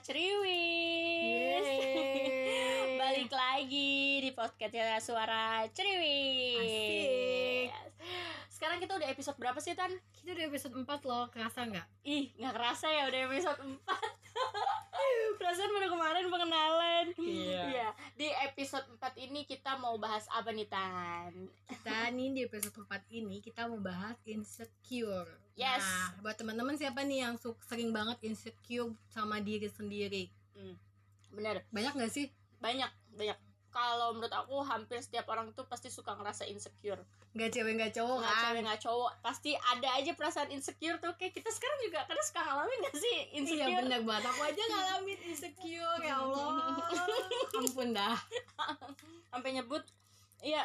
ceriwis. Balik lagi di podcastnya suara ceriwis Asik. Sekarang kita udah episode berapa sih Tan? Kita udah episode 4 loh, kerasa nggak? Ih gak kerasa ya udah episode 4 Perasaan baru kemarin pengenalan Iya. Iya Di episode 4 ini kita mau bahas apa nih Tan? Kita nih di episode 4 ini kita mau bahas insecure. Yes. Nah, buat teman-teman siapa nih yang sering banget insecure sama diri sendiri? Hmm, bener Banyak nggak sih? Banyak Banyak kalau menurut aku hampir setiap orang tuh pasti suka ngerasa insecure. Nggak cewek nggak cowok nggak kan? cewek nggak cowok. Pasti ada aja perasaan insecure tuh. Kayak kita sekarang juga kadang suka ngalamin gak sih Iya insecure? bener banget. Aku aja ngalamin insecure ya Allah. Ampun dah. Sampai nyebut iya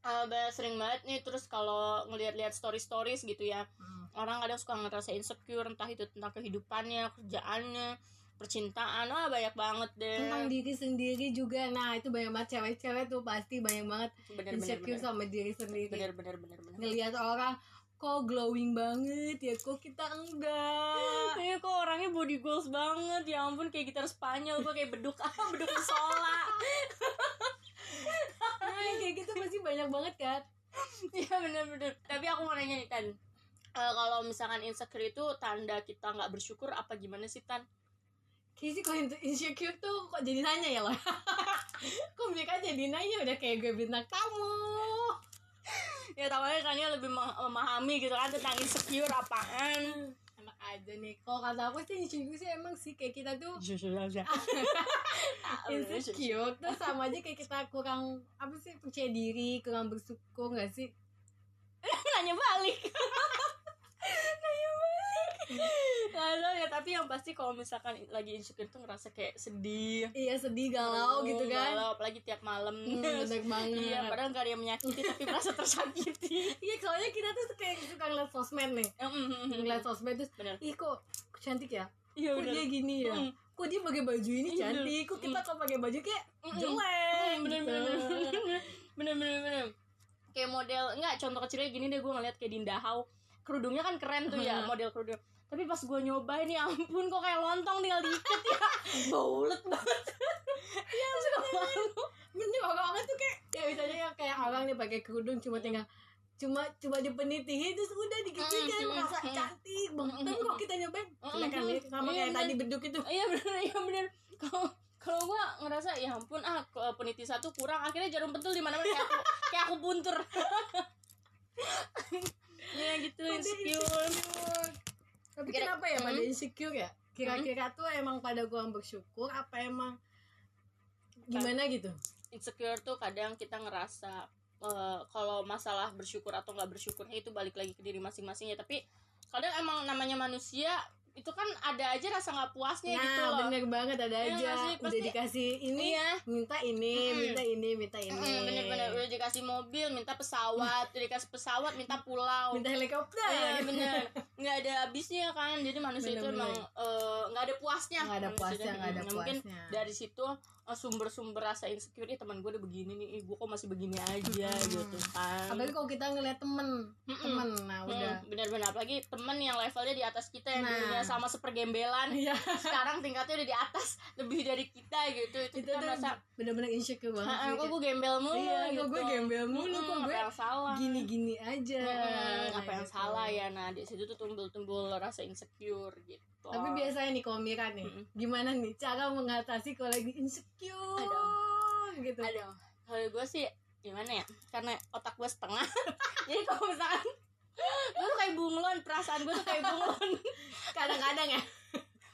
ba- sering banget nih terus kalau ngelihat-lihat story stories gitu ya. Hmm. orang kadang suka ngerasa insecure entah itu tentang kehidupannya kerjaannya percintaan. Wah banyak banget deh. Tentang diri sendiri juga. Nah itu banyak banget cewek-cewek tuh pasti banyak banget bener insecure bener. sama diri sendiri. Bener bener bener bener. Ngelihat orang kok glowing banget ya? Kok kita enggak? Iya kok orangnya body goals banget? Ya ampun kayak gitar Spanyol Gue kayak beduk apa Beduk musola. Nah kayak gitu pasti banyak banget kan? Iya bener-bener Tapi aku mau nanya nih Tan. Eh, Kalau misalkan insecure itu Tanda kita nggak bersyukur Apa gimana sih Tan? Kayak sih kalau in- insecure tuh kok jadi nanya ya loh kok mereka jadi nanya? Udah kayak gue bintang tamu. Ya tahunya kan ya lebih mem- memahami gitu kan Tentang insecure apaan. Enak aja nih. Kalau kata aku sih insecure sih emang sih. Kayak kita tuh insecure tuh sama aja kayak kita kurang apa sih percaya diri kurang bersyukur gak sih? Nanya balik tahu ya Tapi yang pasti kalau misalkan lagi insecure tuh ngerasa kayak sedih. Iya sedih galau gitu kan. galau, apalagi tiap malam. Hmm, bener banget. Iya padahal gak ada yang menyakiti tapi merasa tersakiti. Iya soalnya kita tuh kayak suka ngeliat sosmed nih. Ngeliat sosmed terus bener. Ih kok cantik ya? Iya kok dia gini ya? Mm. kok dia pakai baju ini Iya. cantik? Kok kita kok pakai baju kayak jelek? Bener gitu. bener bener bener. Bener bener kayak model enggak contoh kecilnya gini deh gue ngeliat kayak Dinda Hau. Kerudungnya kan keren tuh ya Hmm. model kerudung tapi pas gue nyobain ya ampun kok kayak lontong tinggal dikit ya baulet banget. Ya suka malu bener orang-orang tuh kayak ya misalnya yang kayak orang nih pakai kerudung cuma tinggal cuma cuma dipenitihin terus udah dikecilin. Mm, mm, merasa mm, cantik banget. Mm, tapi kok kita nyobain? Mm, kan mm, nih sama iya, kayak bener. tadi beduk itu. Iya bener iya bener. Kalau kalau gue ngerasa ya ampun ah peniti satu kurang akhirnya jarum pentul di mana mana kayak aku kayak aku buntur. Ya gitu insecure. Tapi Kira- kenapa ya pada Mm. insecure ya? Kira-kira tuh emang pada kurang bersyukur apa emang gimana gitu? Insecure tuh kadang kita ngerasa eh, kalau masalah bersyukur atau nggak bersyukurnya itu balik lagi ke diri masing-masing ya. Tapi kadang emang namanya manusia itu kan ada aja rasa nggak puasnya gitu nah loh. bener banget ada Iya aja. sih? udah Pasti- dikasih ini Iya. minta ini Mm-mm. minta ini minta ini. Mm, bener-bener. Udah dikasih mobil minta pesawat. Udah dikasih pesawat minta pulau. Minta helikopter. Iya bener. Nggak ada habisnya kan. Jadi manusia itu Bener-bener. emang eh, nggak ada puasnya. Nggak ada puasnya, itu. nggak ada Nah, mungkin puasnya. dari situ eh, sumber-sumber rasa insecure ih teman gue udah begini nih. Ih gue kok masih begini aja gitu kan. Apalagi kalau kita ngeliat temen. Mm-mm. temen nah udah. Hmm, bener-bener. Apalagi temen yang levelnya di atas kita yang Nah. Sama sepergembelan Iya. sekarang tingkatnya udah di atas lebih dari kita gitu. Itu, itu kita merasa bener-bener insecure banget "Ah, sih, kok gue gembel mulu iya gitu. kok gue gembel mulu kok Mm-mm, gue yang salah? gini-gini aja. Mm-mm, apa yang gitu. salah ya? Nah di situ tuh timbul-timbul rasa insecure gitu. Tapi biasanya nih kalau Mira nih Mm-mm. gimana nih cara mengatasi kalau lagi insecure gitu? Aduh kalau gue sih gimana ya? Karena otak gue setengah. Jadi kalau misalkan gue tuh kayak bunglon perasaan gue tuh kayak bunglon. Kadang-kadang ya.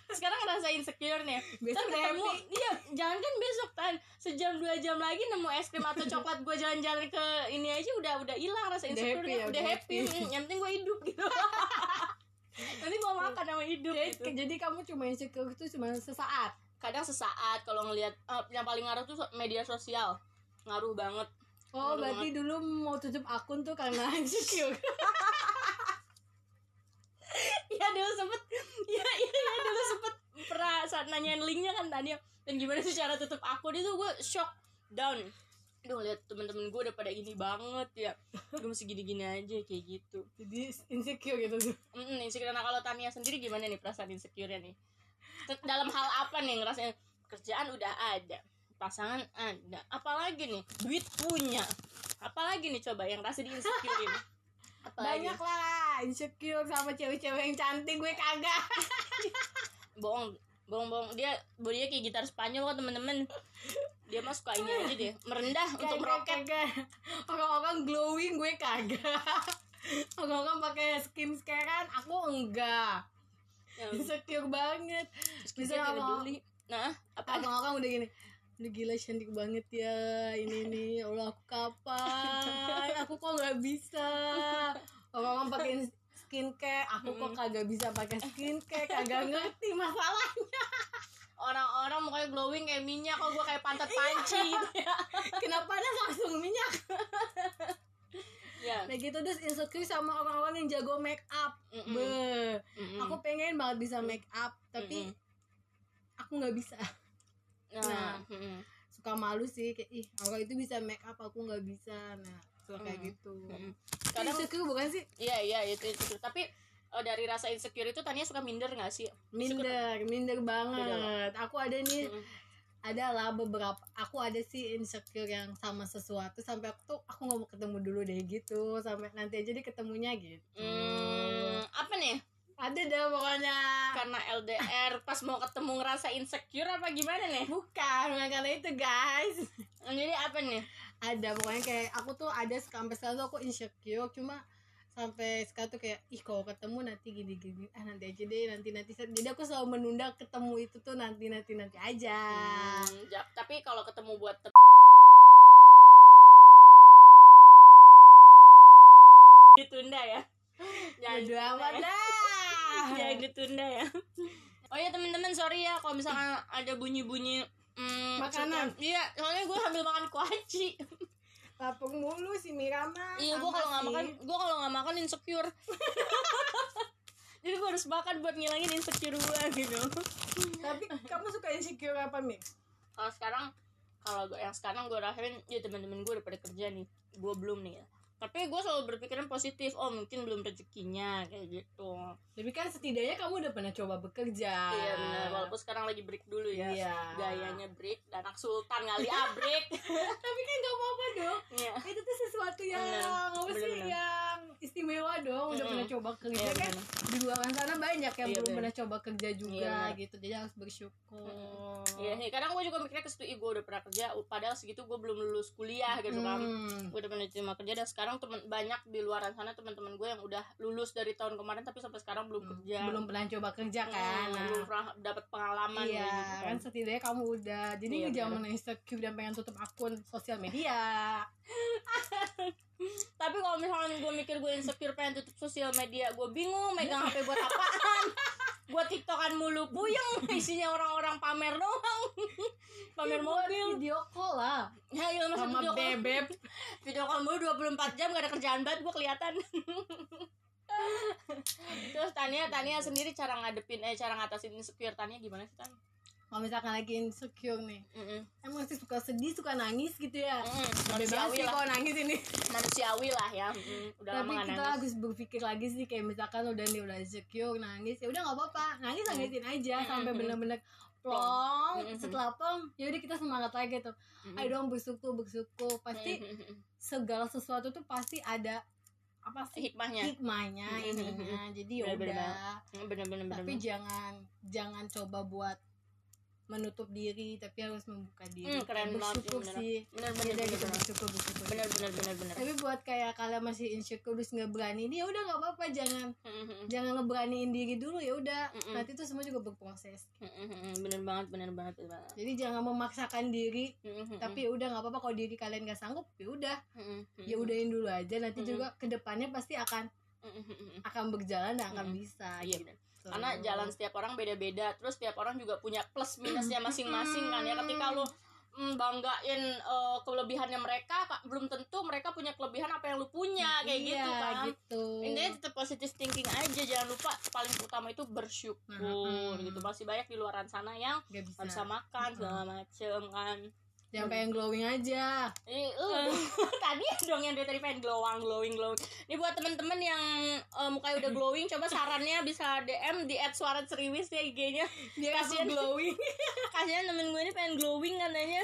Sekarang ngerasa insecure nih Besok Ntar udah ketemu iya jangan kan besok tan. Sejam dua jam lagi nemu es krim atau coklat gue jalan-jalan ke ini aja udah udah hilang rasa Udah insecure happy ya, udah udah happy. happy. Yang penting gue hidup gitu. Nanti gue makan sama hidup Kayak- gitu. jadi kamu cuma insecure itu cuma sesaat? Kadang sesaat kalau ngelihat eh, yang paling ngaruh tuh media sosial. Ngaruh banget oh Ngaruh berarti dulu mau tutup akun tuh karena insecure. Iya dulu sempet. Iya iya iya dulu sempet Pernah saat nanyain linknya kan tadi. Dan gimana sih cara tutup akun itu gue shock Down. Aduh lihat temen-temen gue udah pada ini banget ya. Gue masih gini-gini aja kayak gitu. Jadi insecure gitu Mm insecure. Nah kalau Tania sendiri gimana nih perasaan insecure-nya nih? Dalam hal apa nih ngerasain? Kerjaan udah ada pasangan ada apalagi nih duit punya. Apalagi nih coba yang rasa di insecure ini banyak lah insecure sama cewek-cewek yang cantik gue kagak. Bohong bohong bohong. Dia bodinya kayak gitar Spanyol kok temen-temen. Dia mah suka ini aja deh merendah untuk Kagak, meroket orang-orang glowing gue kagak. Orang-orang pakai skin scarean aku enggak. Ya, insecure banget. Bisa peduli. Nah apa? Orang-orang udah gini udah gila cantik banget ya. Ini nih ya Allah aku kapan? Aku kok nggak bisa? Orang-orang pakai skincare aku kok kagak bisa pakai skincare? Kagak ngerti masalahnya. Orang-orang mukanya glowing kayak minyak kok gue kayak pantat panci gitu ya. Kenapa ada langsung minyak? Ya. Nah gitu. Terus insecure sama orang-orang yang jago make up. Mm-mm. Be, Mm-mm. aku pengen banget bisa make up tapi Mm-mm. aku nggak bisa nah, nah. suka malu sih kayak ih orang itu bisa make up aku nggak bisa. Nah suka kayak gitu. Mm-mm. kadang insecure bukan sih? Iya iya itu insecure. Tapi eh, dari rasa insecure itu Tania suka minder gak sih? Minder minder banget. Aku ada nih Mm-mm. ada lah beberapa aku ada sih insecure yang sama sesuatu sampai aku tuh aku nggak mau ketemu dulu deh gitu. Sampai nanti aja deh ketemunya gitu. Hmm, apa nih ada deh pokoknya. Karena LDR pas mau ketemu ngerasa insecure apa gimana nih? Bukan karena itu guys. Jadi apa nih? Ada pokoknya kayak aku tuh ada sampai sekarang tuh aku insecure cuma sampai sekarang tuh kayak ih kalau ketemu nanti gini gini ah nanti aja deh nanti nanti. Jadi aku selalu menunda ketemu itu tuh nanti nanti nanti aja. Hmm, ja- tapi kalau ketemu buat tem- ditunda ya? Jangan Bodo amat ya. Dah jangan ditunda ya. Oh ya teman-teman sorry ya kalau misalkan ada bunyi-bunyi mm, Makanan. iya soalnya gue sambil makan kuaci. Lapar mulu si Mirama iya gue kalau nggak makan gue kalau nggak makan insecure. Jadi gue harus makan buat ngilangin insecure gue gitu. Tapi kamu suka insecure apa Mi? kalau sekarang kalau gue yang sekarang gue rasain ya teman-teman gue udah pada kerja nih. Gue belum nih ya tapi gue selalu berpikiran positif oh mungkin belum rezekinya kayak gitu. Tapi kan setidaknya kamu udah pernah coba bekerja. Iya benar walaupun sekarang lagi break dulu ya. Iya. gayanya break anak sultan kali. Ah break. Tapi kan gak apa-apa dong. Iya. itu tuh sesuatu yang Bener. apa sih yang istimewa dong. Udah pernah coba kerja Iya, kan? bener. di luar sana banyak yang Iya, belum bener. pernah coba kerja juga Iya, gitu. Jadi harus bersyukur. Iya, nih, kadang gue juga mikirnya ke gue udah pernah kerja, padahal segitu gue belum lulus kuliah gitu kan. Hmm. Gue udah pernah terima kerja dan sekarang temen banyak di luar sana teman-teman gue yang udah lulus dari tahun kemarin tapi sampai sekarang belum kerja. Hmm. belum pernah coba kerja kan Hmm, Nah, belum pernah dapat pengalaman iya gitu kan setidaknya kamu udah jadi Iya, jangan insecure dan pengen tutup akun sosial media Tapi kalau misalnya gue mikir gue insecure pengen tutup sosial media, gue bingung megang HP buat apaan. gue tiktokan mulu puyeng isinya orang-orang pamer doang. Pamer mobil. video call lah Ya, iya masa sama video call. bebek video call mulu 24 jam gak ada kerjaan banget gue kelihatan terus Tania Tania sendiri cara ngadepin eh cara ngatasin insecure Tania gimana sih Tan? kalau misalkan lagi insecure nih Mm-mm. emang sih suka sedih suka nangis gitu ya Mm, Bebas manusiawi sih lah kalau nangis ini manusiawi lah ya Mm, udah lama tapi gak kita nangis harus berpikir lagi sih kayak misalkan udah nih udah insecure nangis ya udah nggak apa-apa nangis nangisin aja Mm. sampai Mm. bener-bener plong. Mm. setelah plong ya udah kita semangat lagi tuh. Mm. ayo dong bersyukur bersyukur pasti Mm, segala sesuatu tuh pasti ada apa sih hikmahnya. hikmahnya Mm. ininya. Jadi ya Bener-bener udah. Bener-bener tapi jangan jangan coba buat menutup diri tapi harus membuka diri. Hmm, keren banget bersyukur sih, sih. Bener bener udah bener gitu bener bersyukur bersyukur. Bener bener bener bener. Tapi buat kayak kalian masih insecure terus nggak berani ini ya udah nggak apa-apa jangan Mm, jangan ngeberaniin diri dulu ya udah. Nanti tuh semua juga berproses. Mm, mm, mm, bener banget bener banget bener banget. Jadi jangan memaksakan diri Mm, mm, mm, tapi ya udah nggak apa-apa kalau diri kalian nggak sanggup ya udah. Mm, mm, mm, ya udahin dulu aja nanti juga ke depannya pasti akan akan berjalan dan akan bisa Iya, gitu. Bener. karena jalan setiap orang beda-beda terus setiap orang juga punya plus minusnya masing-masing kan ya ketika lu mm, banggain eh, kelebihannya mereka Kak, belum tentu mereka punya kelebihan apa yang lu punya kayak Iya, gitu kan gitu. intinya tetap positive thinking aja jangan lupa paling utama itu bersyukur Mm-mm. gitu masih banyak di luaran sana yang Nggak bisa. bisa makan segala macem kan yang pengen glowing aja Ini lu tadi dong yang dari tadi pengen glowing glowing glowing. Ini buat temen-temen yang eh, mukanya udah glowing, coba sarannya bisa DM di @suara_ceriwis ya IG-nya. dia kasihan glowing Kasihan temen gue ini pengen glowing katanya.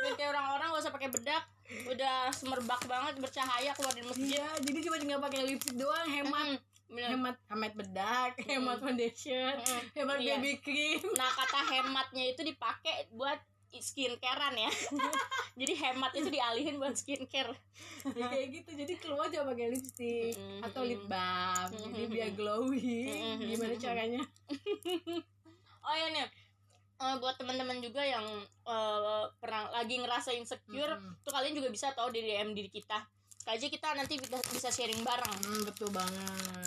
Biar kayak orang-orang gak usah pakai bedak, udah semerbak banget bercahaya keluar dari masjid. iya jadi cuma tinggal pakai lipstick doang hemat Mm, bener. hemat hemat bedak hemat foundation Mm, hemat iya. baby cream Nah kata hematnya itu dipakai buat skincarean ya. Jadi hemat itu dialihin buat skincare. ya, kayak gitu jadi keluar aja pakai lipstick Mm-mm. atau lip balm jadi Mm-mm. biar glowing Mm-mm. gimana caranya Oh iya nih. Eh, buat teman-teman juga yang eh, pernah lagi ngerasa insecure, Mm-mm. tuh kalian juga bisa tahu di DM diri kita. Aja kita nanti bisa, bisa sharing bareng. Hmm, betul banget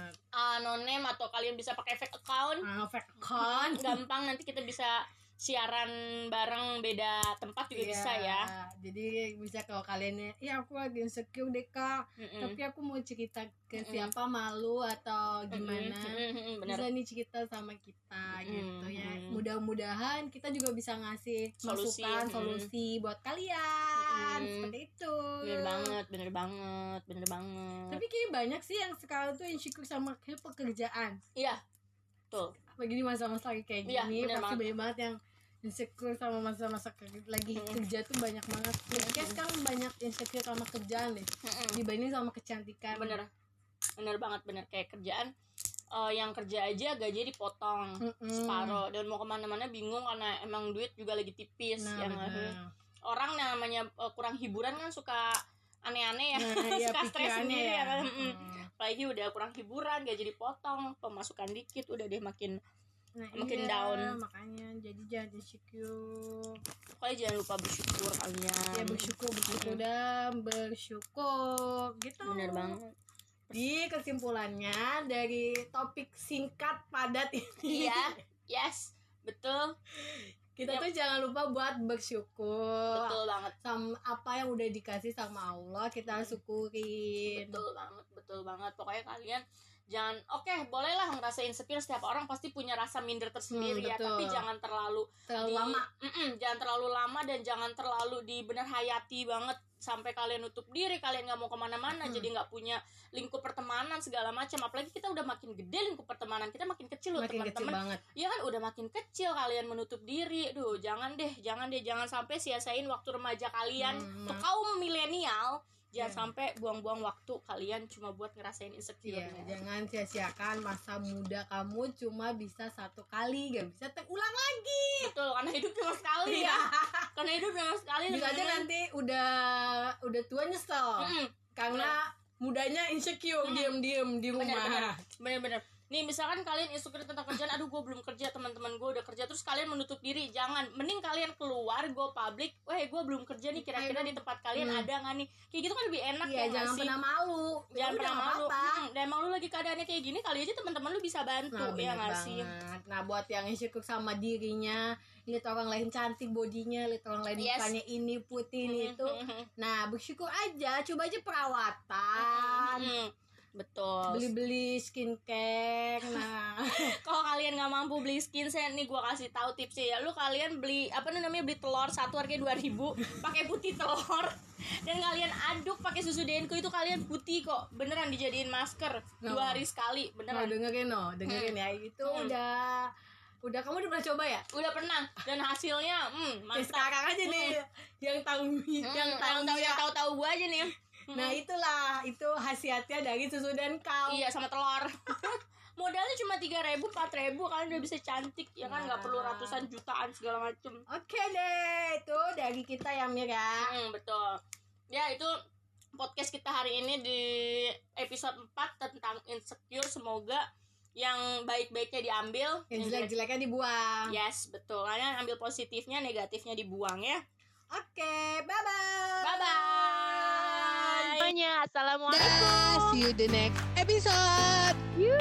no name atau kalian bisa pakai fake account. ah, fake account Gampang nanti kita bisa siaran bareng beda tempat juga Iya, bisa ya. jadi bisa kalau kalian ya aku lagi insecure deh kak Mm-mm. tapi aku mau cerita ke Mm-mm. siapa malu atau gimana Mm-mm, mm-mm, bener. bisa nih cerita sama kita gitu ya mudah-mudahan kita juga bisa ngasih Solusi, masukan mm. solusi buat kalian Mm-mm. seperti itu Bener banget, bener banget, bener banget. tapi kayaknya banyak sih yang sekarang tuh insecure sama pekerjaan Iya, tuh. Apalagi di masa-masa kayak Iya, gini bener pasti banget. banyak banget yang insecure sama masa-masa lagi Mm-mm. kerja tuh banyak banget kayak sekarang banyak insecure sama kerjaan deh Mm-mm. dibanding sama kecantikan bener bener banget bener kayak kerjaan eh, yang kerja aja gajinya dipotong Mm-mm. separuh dan mau ke mana-mana bingung karena emang duit juga lagi tipis nah, ya sih? bener. orang yang namanya eh, kurang hiburan kan suka aneh-aneh ya nah iya suka stres sendiri ya ya kan Mm. Apalagi udah kurang hiburan gaji dipotong pemasukan dikit udah deh makin Nah, Makin iya, down. makanya jadi jangan insecure. Pokoknya jangan lupa bersyukur kalian. Ya bersyukur bersyukur dan bersyukur gitu. Bener banget. Di kesimpulannya dari topik singkat padat ini. Iya yes betul kita Yap. tuh jangan lupa buat bersyukur betul banget. sama apa yang udah dikasih sama Allah kita syukurin. Betul banget betul banget. Pokoknya kalian jangan oke bolehlah ngerasain insecure. Setiap orang pasti punya rasa minder tersendiri Hmm, ya. tapi jangan terlalu terlalu di- lama. Mm-mm, jangan terlalu lama dan jangan terlalu di bener hayati banget. Sampai kalian nutup diri kalian nggak mau ke mana-mana Hmm. jadi nggak punya lingkup pertemanan segala macam. Apalagi kita udah makin gede lingkup pertemanan kita makin kecil loh teman-teman. ya kan udah makin kecil kalian menutup diri. Duh jangan deh jangan deh jangan sampai sia-siain waktu remaja kalian. Hmm, untuk kaum milenial jangan Iya. sampai buang-buang waktu kalian cuma buat ngerasain insecure Iya, jangan sia-siakan masa muda kamu cuma bisa satu kali, gak bisa terulang lagi. betul karena hidup cuma sekali Iya. ya karena hidup cuma sekali Bisa aja nanti udah udah tua nyesel Mm-mm. karena mudanya insecure Mm. diem-diem di Bener, rumah. bener. bener-bener nih misalkan kalian insecure tentang kerjaan aduh gue belum kerja teman-teman gue udah kerja terus kalian menutup diri jangan mending kalian keluar go public weh gue belum kerja nih kira-kira di tempat kalian Hmm. ada nggak nih kayak gitu kan lebih enak Iya, ya nggak jangan pernah malu. Ya jangan pernah malu apa-apa. Hmm, dan emang lu lagi keadaannya kayak gini kali aja teman-teman lu bisa bantu Nah, ya nggak sih banget. Nah, buat yang insecure sama dirinya, lihat orang lain cantik bodinya, lihat orang lain Yes. mukanya ini putih ini Hmm, itu. hmm, hmm, Nah, bersyukur aja, coba aja perawatan. hmm, hmm. betul Beli-beli skincare. Nah, kalau kalian nggak mampu beli skin saya nih gue kasih tahu tipsnya ya lu kalian beli apa namanya beli telur satu harganya dua ribu pakai putih telur dan kalian aduk pakai susu denko itu kalian putih kok beneran dijadiin masker No. dua hari sekali beneran dengerin no, dengerin ya. Itu Hmm. udah udah kamu udah pernah coba ya? udah pernah dan hasilnya hmm, Ya, mantap sekarang aja nih yang tahu Hmm, yang tahu tahu ya. yang tahu tahu gue aja nih Nah, itulah itu khasiatnya dari susu dan kau. iya sama telur modalnya cuma tiga ribu empat ribu kalian udah bisa cantik ya kan nggak perlu Nah. ratusan jutaan segala macem Oke deh, itu dari kita ya Mir ya. Hmm, betul. Ya, itu podcast kita hari ini di episode 4 tentang insecure. Semoga yang baik-baiknya diambil. Yang jelek-jeleknya dibuang. Yes, betul. Kalian ambil positifnya, negatifnya dibuang ya. Oke, bye-bye. Bye-bye. Semuanya, Assalamualaikum. Dah, see you the next episode. You.